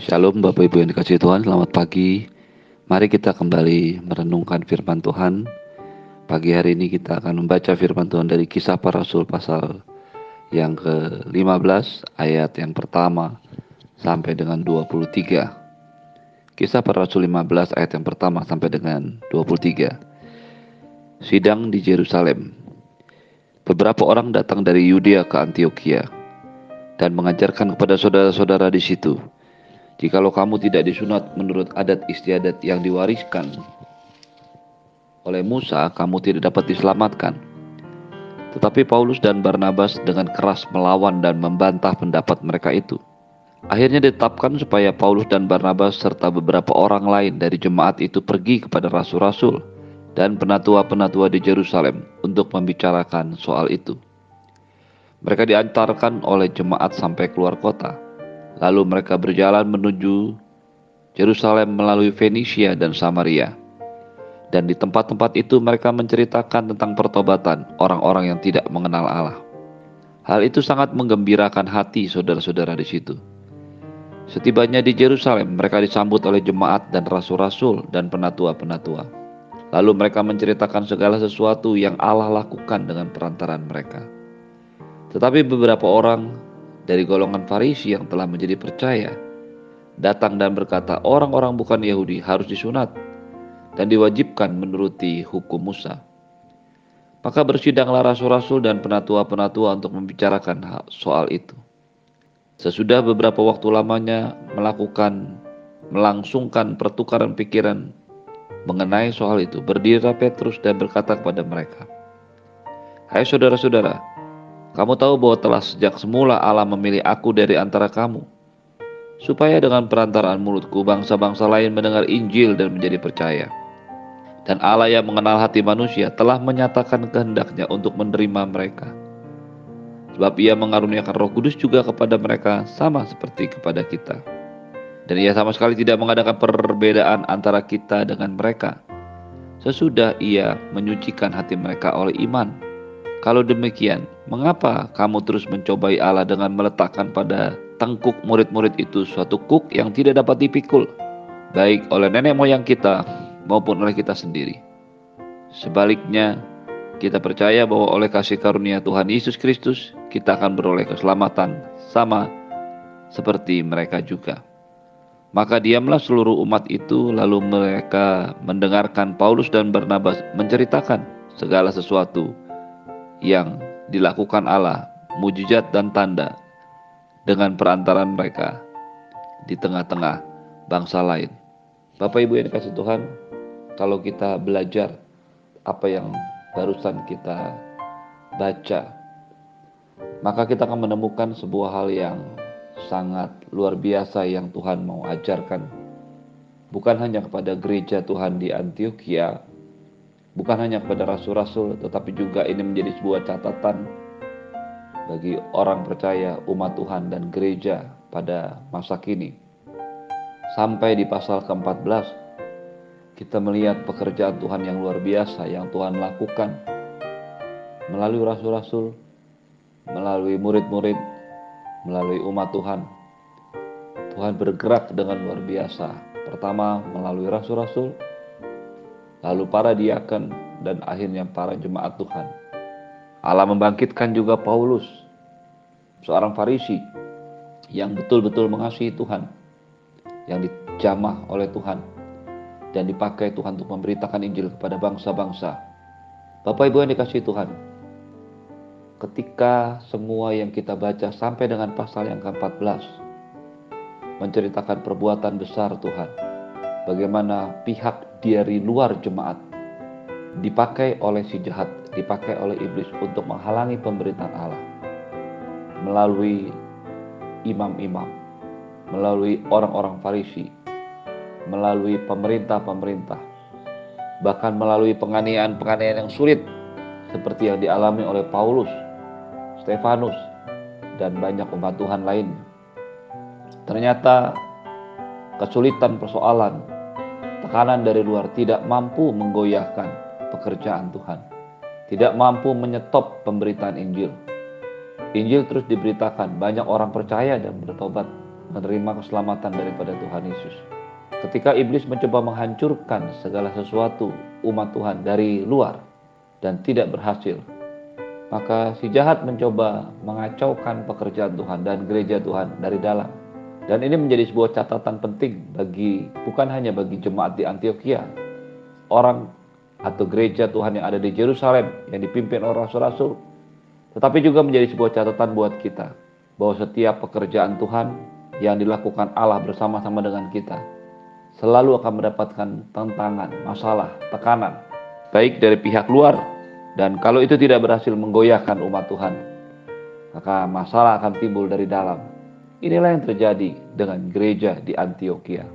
Shalom Bapak Ibu yang dikasih Tuhan, selamat pagi. Mari kita kembali merenungkan firman Tuhan. Pagi hari ini kita akan membaca firman Tuhan dari kisah para rasul pasal yang ke-15 ayat yang pertama sampai dengan 23. Kisah para rasul 15 ayat yang pertama sampai dengan 23. Sidang di Yerusalem. Beberapa orang datang dari Yudea ke Antioquia dan mengajarkan kepada saudara-saudara di situ, jikalau kamu tidak disunat menurut adat istiadat yang diwariskan oleh Musa, kamu tidak dapat diselamatkan. Tetapi Paulus dan Barnabas dengan keras melawan dan membantah pendapat mereka itu. Akhirnya ditetapkan supaya Paulus dan Barnabas serta beberapa orang lain dari jemaat itu pergi kepada rasul-rasul dan penatua-penatua di Yerusalem untuk membicarakan soal itu. Mereka diantarkan oleh jemaat sampai keluar kota. Lalu mereka berjalan menuju Yerusalem melalui Fenisia dan Samaria. Dan di tempat-tempat itu mereka menceritakan tentang pertobatan orang-orang yang tidak mengenal Allah. Hal itu sangat menggembirakan hati saudara-saudara di situ. Setibanya di Yerusalem, mereka disambut oleh jemaat dan rasul-rasul dan penatua-penatua. Lalu mereka menceritakan segala sesuatu yang Allah lakukan dengan perantaran mereka. Tetapi beberapa orang dari golongan Farisi yang telah menjadi percaya datang dan berkata, "Orang-orang bukan Yahudi harus disunat dan diwajibkan menuruti hukum Musa." Maka bersidanglah rasul-rasul dan penatua-penatua untuk membicarakan soal itu. Sesudah beberapa waktu lamanya melakukan melangsungkan pertukaran pikiran mengenai soal itu, berdirilah Petrus dan berkata kepada mereka, "Hai saudara-saudara, kamu tahu bahwa telah sejak semula Allah memilih aku dari antara kamu, supaya dengan perantaraan mulutku bangsa-bangsa lain mendengar Injil dan menjadi percaya. Dan Allah yang mengenal hati manusia telah menyatakan kehendaknya untuk menerima mereka. Sebab ia mengaruniakan roh kudus juga kepada mereka sama seperti kepada kita. Dan ia sama sekali tidak mengadakan perbedaan antara kita dengan mereka. Sesudah ia menyucikan hati mereka oleh iman kalau demikian, mengapa kamu terus mencobai Allah dengan meletakkan pada tengkuk murid-murid itu suatu kuk yang tidak dapat dipikul, baik oleh nenek moyang kita maupun oleh kita sendiri? Sebaliknya, kita percaya bahwa oleh kasih karunia Tuhan Yesus Kristus, kita akan beroleh keselamatan sama seperti mereka juga. Maka diamlah seluruh umat itu, lalu mereka mendengarkan Paulus dan Barnabas menceritakan segala sesuatu yang dilakukan Allah, mujizat dan tanda dengan perantaran mereka di tengah-tengah bangsa lain. Bapak Ibu yang dikasih Tuhan, kalau kita belajar apa yang barusan kita baca, maka kita akan menemukan sebuah hal yang sangat luar biasa yang Tuhan mau ajarkan. Bukan hanya kepada gereja Tuhan di Antioquia, bukan hanya kepada rasul-rasul, tetapi juga ini menjadi sebuah catatan bagi orang percaya, umat Tuhan, dan gereja pada masa kini. Sampai di pasal ke-14, kita melihat pekerjaan Tuhan yang luar biasa yang Tuhan lakukan melalui rasul-rasul, melalui murid-murid, melalui umat Tuhan. Tuhan bergerak dengan luar biasa. Pertama, melalui rasul-rasul, lalu para diaken, dan akhirnya para jemaat Tuhan. Allah membangkitkan juga Paulus, seorang Farisi yang betul-betul mengasihi Tuhan, yang dijamah oleh Tuhan, dan dipakai Tuhan untuk memberitakan Injil kepada bangsa-bangsa. Bapak Ibu yang dikasih Tuhan, ketika semua yang kita baca sampai dengan pasal yang ke-14 menceritakan perbuatan besar Tuhan, bagaimana pihak dari luar jemaat dipakai oleh si jahat, dipakai oleh iblis untuk menghalangi pemberitaan Allah melalui imam-imam, melalui orang-orang Farisi, melalui pemerintah-pemerintah, bahkan melalui penganiayaan-penganiayaan yang sulit seperti yang dialami oleh Paulus, Stefanus, dan banyak umat Tuhan lainnya. Ternyata kesulitan persoalan tekanan dari luar tidak mampu menggoyahkan pekerjaan Tuhan, tidak mampu menyetop pemberitaan Injil. Injil terus diberitakan, banyak orang percaya dan bertobat. menerima keselamatan daripada Tuhan Yesus. Ketika iblis mencoba menghancurkan segala sesuatu umat Tuhan dari luar dan tidak berhasil, maka si jahat mencoba mengacaukan pekerjaan Tuhan dan gereja Tuhan dari dalam. Dan ini menjadi sebuah catatan penting bagi bukan hanya bagi jemaat di Antioquia, orang atau gereja Tuhan yang ada di Yerusalem yang dipimpin oleh rasul-rasul, tetapi juga menjadi sebuah catatan buat kita bahwa setiap pekerjaan Tuhan yang dilakukan Allah bersama-sama dengan kita selalu akan mendapatkan tantangan, masalah, tekanan, baik dari pihak luar dan kalau itu tidak berhasil menggoyahkan umat Tuhan, maka masalah akan timbul dari dalam. Inilah yang terjadi dengan gereja di Antioquia.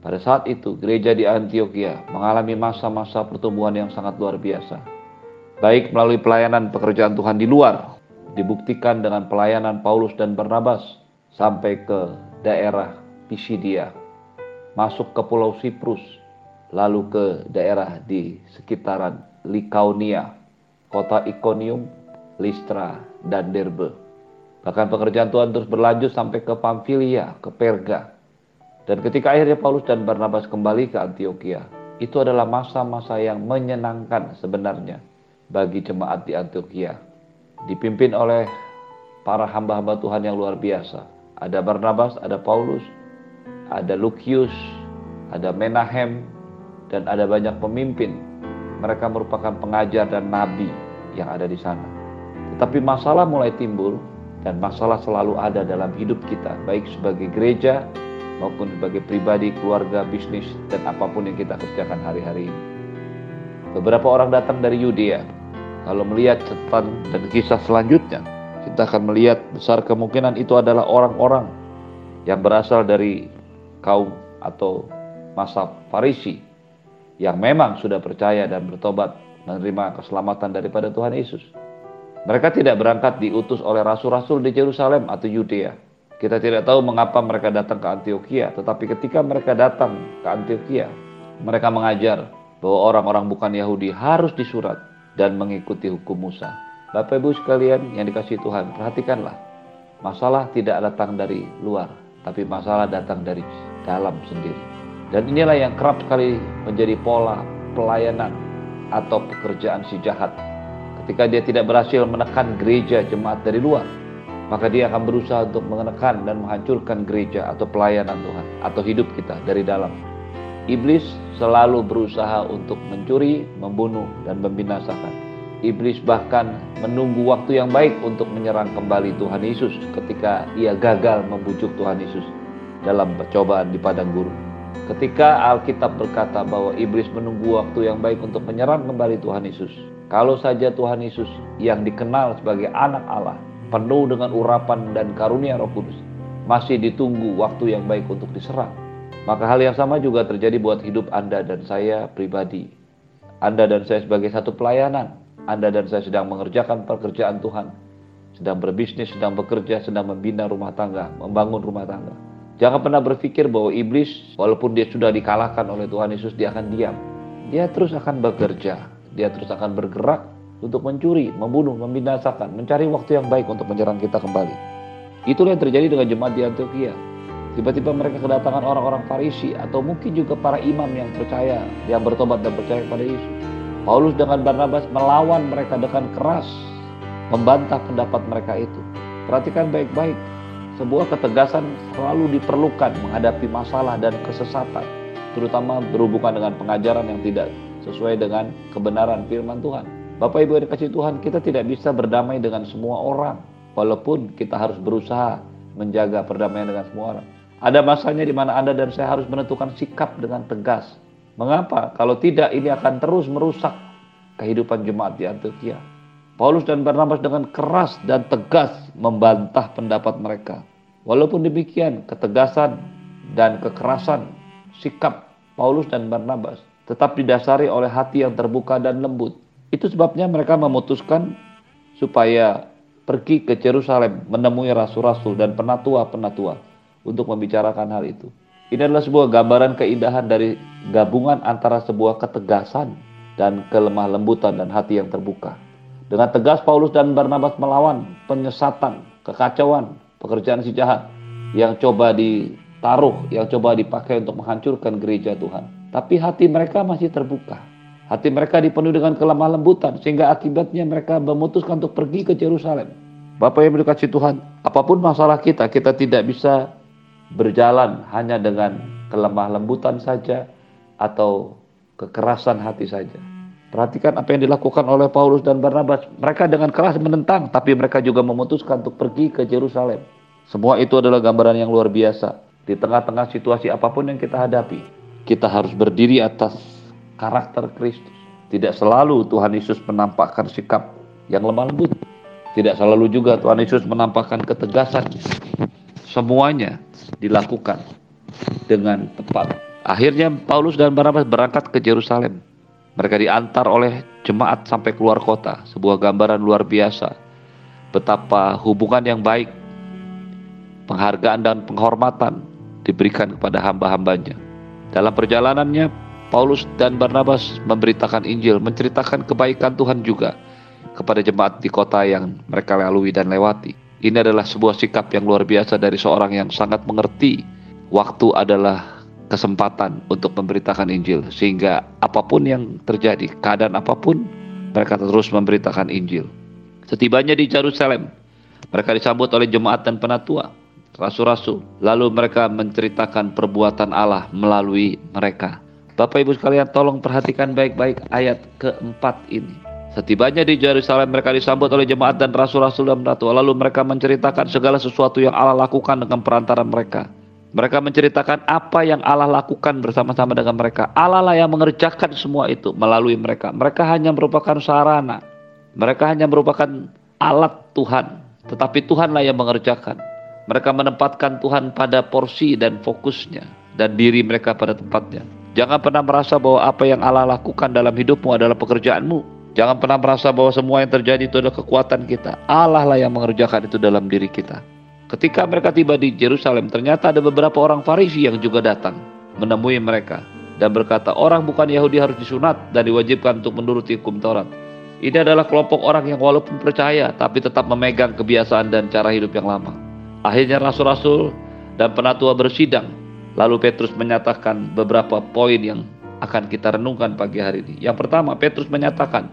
Pada saat itu, gereja di Antioquia mengalami masa-masa pertumbuhan yang sangat luar biasa. Baik melalui pelayanan pekerjaan Tuhan di luar, dibuktikan dengan pelayanan Paulus dan Barnabas sampai ke daerah Pisidia masuk ke Pulau Siprus, lalu ke daerah di sekitaran Likaunia, kota Iconium, Listra, dan Derbe. Bahkan pekerjaan Tuhan terus berlanjut sampai ke Pamfilia, ke Perga. Dan ketika akhirnya Paulus dan Barnabas kembali ke Antioquia, itu adalah masa-masa yang menyenangkan sebenarnya bagi jemaat di Antioquia. Dipimpin oleh para hamba-hamba Tuhan yang luar biasa. Ada Barnabas, ada Paulus, ada Lucius, ada Menahem, dan ada banyak pemimpin. Mereka merupakan pengajar dan nabi yang ada di sana. Tetapi masalah mulai timbul dan masalah selalu ada dalam hidup kita, baik sebagai gereja maupun sebagai pribadi, keluarga, bisnis, dan apa pun yang kita kerjakan hari-hari ini. Beberapa orang datang dari Yudea. Kalau melihat catatan dan kisah selanjutnya, kita akan melihat besar kemungkinan itu adalah orang-orang yang berasal dari kaum atau masa Farisi yang memang sudah percaya dan bertobat menerima keselamatan daripada Tuhan Yesus. Mereka tidak berangkat diutus oleh rasul-rasul di Yerusalem atau Yudea. Kita tidak tahu mengapa mereka datang ke Antioquia, tetapi ketika mereka datang ke Antioquia, mereka mengajar bahwa orang-orang bukan Yahudi harus disurat dan mengikuti hukum Musa. Bapak Ibu sekalian yang dikasih Tuhan, perhatikanlah. Masalah tidak datang dari luar, tapi masalah datang dari dalam sendiri. Dan inilah yang kerap sekali menjadi pola pelayanan atau pekerjaan si jahat. Ketika dia tidak berhasil menekan gereja jemaat dari luar, maka dia akan berusaha untuk menekan dan menghancurkan gereja atau pelayanan Tuhan atau hidup kita dari dalam. Iblis selalu berusaha untuk mencuri, membunuh, dan membinasakan. Iblis bahkan menunggu waktu yang baik untuk menyerang kembali Tuhan Yesus ketika ia gagal membujuk Tuhan Yesus dalam percobaan di padang gurun. Ketika Alkitab berkata bahwa iblis menunggu waktu yang baik untuk menyerang kembali Tuhan Yesus. Kalau saja Tuhan Yesus yang dikenal sebagai anak Allah, penuh dengan urapan dan karunia roh kudus, masih ditunggu waktu yang baik untuk diserang. Maka hal yang sama juga terjadi buat hidup Anda dan saya pribadi. Anda dan saya sebagai satu pelayanan. Anda dan saya sedang mengerjakan pekerjaan Tuhan. Sedang berbisnis, sedang bekerja, sedang membina rumah tangga, membangun rumah tangga Jangan pernah berpikir bahwa iblis, walaupun dia sudah dikalahkan oleh Tuhan Yesus, dia akan diam. Dia terus akan bekerja, dia terus akan bergerak untuk mencuri, membunuh, membinasakan, mencari waktu yang baik untuk menyerang kita kembali. Itulah yang terjadi dengan jemaat di Antioquia. Tiba-tiba mereka kedatangan orang-orang Farisi atau mungkin juga para imam yang percaya, yang bertobat dan percaya kepada Yesus. Paulus dengan Barnabas melawan mereka dengan keras, membantah pendapat mereka itu. Perhatikan baik-baik, sebuah ketegasan selalu diperlukan menghadapi masalah dan kesesatan, terutama berhubungan dengan pengajaran yang tidak sesuai dengan kebenaran firman Tuhan. Bapak Ibu yang dikasih Tuhan, kita tidak bisa berdamai dengan semua orang, walaupun kita harus berusaha menjaga perdamaian dengan semua orang. Ada masanya di mana Anda dan saya harus menentukan sikap dengan tegas. Mengapa? Kalau tidak, ini akan terus merusak kehidupan jemaat di Antioquia. Paulus dan Barnabas dengan keras dan tegas membantah pendapat mereka. Walaupun demikian, ketegasan dan kekerasan sikap Paulus dan Barnabas tetap didasari oleh hati yang terbuka dan lembut. Itu sebabnya mereka memutuskan supaya pergi ke Yerusalem menemui rasul-rasul dan penatua-penatua untuk membicarakan hal itu. Ini adalah sebuah gambaran keindahan dari gabungan antara sebuah ketegasan dan kelemah lembutan dan hati yang terbuka. Dengan tegas Paulus dan Barnabas melawan penyesatan, kekacauan, pekerjaan si jahat. yang coba ditaruh, yang coba dipakai untuk menghancurkan gereja Tuhan. Tapi hati mereka masih terbuka. Hati mereka dipenuhi dengan kelemah lembutan sehingga akibatnya mereka memutuskan untuk pergi ke Yerusalem. Bapak yang berkasih Tuhan, apa pun masalah kita, kita tidak bisa berjalan hanya dengan kelemah lembutan saja atau kekerasan hati saja. Perhatikan apa yang dilakukan oleh Paulus dan Barnabas. Mereka dengan keras menentang, tapi mereka juga memutuskan untuk pergi ke Yerusalem. Semua itu adalah gambaran yang luar biasa. Di tengah-tengah situasi apa pun yang kita hadapi, kita harus berdiri atas karakter Kristus. Tidak selalu Tuhan Yesus menampakkan sikap yang lemah lembut. Tidak selalu juga Tuhan Yesus menampakkan ketegasan. Semuanya dilakukan dengan tepat. Akhirnya Paulus dan Barnabas berangkat ke Yerusalem mereka diantar oleh jemaat sampai keluar kota, sebuah gambaran luar biasa. Betapa hubungan yang baik, penghargaan dan penghormatan diberikan kepada hamba-hambanya. Dalam perjalanannya, Paulus dan Barnabas memberitakan Injil, menceritakan kebaikan Tuhan juga kepada jemaat di kota yang mereka lalui dan lewati. Ini adalah sebuah sikap yang luar biasa dari seorang yang sangat mengerti waktu adalah kesempatan untuk memberitakan Injil sehingga apa pun yang terjadi, keadaan apa pun mereka terus memberitakan Injil. Setibanya di Yerusalem, mereka disambut oleh jemaat dan penatua, rasul-rasul. Lalu mereka menceritakan perbuatan Allah melalui mereka. Bapak Ibu sekalian tolong perhatikan baik-baik ayat keempat ini. Setibanya di Yerusalem mereka disambut oleh jemaat dan rasul-rasul dan penatua. Lalu mereka menceritakan segala sesuatu yang Allah lakukan dengan perantara mereka. Mereka menceritakan apa yang Allah lakukan bersama-sama dengan mereka. Allah lah yang mengerjakan semua itu melalui mereka. Mereka hanya merupakan sarana. Mereka hanya merupakan alat Tuhan. Tetapi Tuhanlah yang mengerjakan. Mereka menempatkan Tuhan pada porsi dan fokusnya. Dan diri mereka pada tempatnya. Jangan pernah merasa bahwa apa yang Allah lakukan dalam hidupmu adalah pekerjaanmu. Jangan pernah merasa bahwa semua yang terjadi itu adalah kekuatan kita. Allah lah yang mengerjakan itu dalam diri kita. Ketika mereka tiba di Yerusalem, ternyata ada beberapa orang Farisi yang juga datang menemui mereka dan berkata, orang bukan Yahudi harus disunat dan diwajibkan untuk menuruti hukum Taurat. Ini adalah kelompok orang yang walaupun percaya tapi tetap memegang kebiasaan dan cara hidup yang lama. Akhirnya rasul-rasul dan penatua bersidang. Lalu Petrus menyatakan beberapa poin yang akan kita renungkan pagi hari ini. Yang pertama, Petrus menyatakan,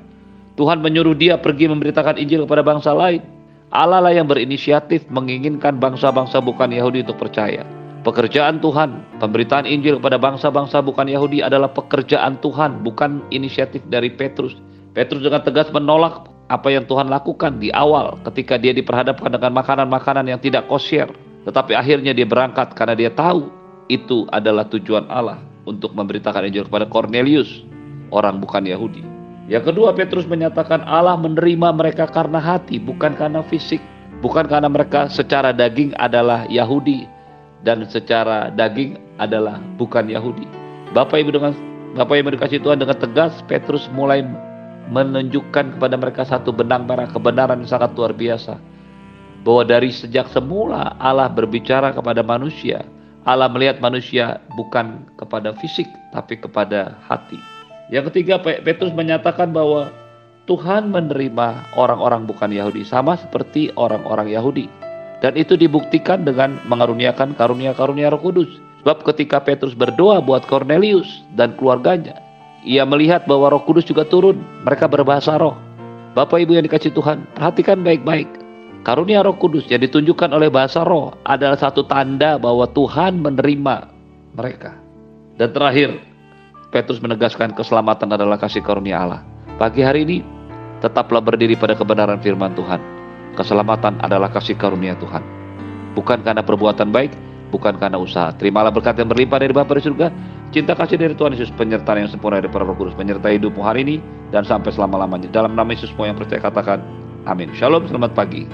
Tuhan menyuruh dia pergi memberitakan Injil kepada bangsa lain. Allah lah yang berinisiatif menginginkan bangsa-bangsa bukan Yahudi untuk percaya. Pekerjaan Tuhan, pemberitaan Injil kepada bangsa-bangsa bukan Yahudi adalah pekerjaan Tuhan, bukan inisiatif dari Petrus. Petrus dengan tegas menolak apa yang Tuhan lakukan di awal ketika dia diperhadapkan dengan makanan-makanan yang tidak kosher. Tetapi akhirnya dia berangkat karena dia tahu itu adalah tujuan Allah untuk memberitakan Injil kepada Cornelius, orang bukan Yahudi. Yang kedua, Petrus menyatakan Allah menerima mereka karena hati, bukan karena fisik. Bukan karena mereka secara daging adalah Yahudi dan secara daging adalah bukan Yahudi. Bapak Ibu dengan Bapak Ibu dikasih Tuhan dengan tegas Petrus mulai menunjukkan kepada mereka satu benang merah kebenaran yang sangat luar biasa. Bahwa dari sejak semula Allah berbicara kepada manusia. Allah melihat manusia bukan kepada fisik tapi kepada hati. Yang ketiga, Petrus menyatakan bahwa Tuhan menerima orang-orang bukan Yahudi sama seperti orang-orang Yahudi. Dan itu dibuktikan dengan mengaruniakan karunia-karunia Roh Kudus. Sebab ketika Petrus berdoa buat Cornelius dan keluarganya, ia melihat bahwa Roh Kudus juga turun. Mereka berbahasa roh. Bapak Ibu yang dikasih Tuhan, perhatikan baik-baik. Karunia Roh Kudus yang ditunjukkan oleh bahasa roh adalah satu tanda bahwa Tuhan menerima mereka. Dan terakhir, Petrus menegaskan keselamatan adalah kasih karunia Allah. Pagi hari ini, tetaplah berdiri pada kebenaran firman Tuhan. Keselamatan adalah kasih karunia Tuhan. Bukan karena perbuatan baik, bukan karena usaha. Terimalah berkat yang berlimpah dari Bapa di surga, cinta kasih dari Tuhan Yesus, penyertaan yang sempurna dari para roh kudus, menyertai hidupmu hari ini dan sampai selama-lamanya. Dalam nama Yesus semua yang percaya katakan, amin. Shalom, selamat pagi.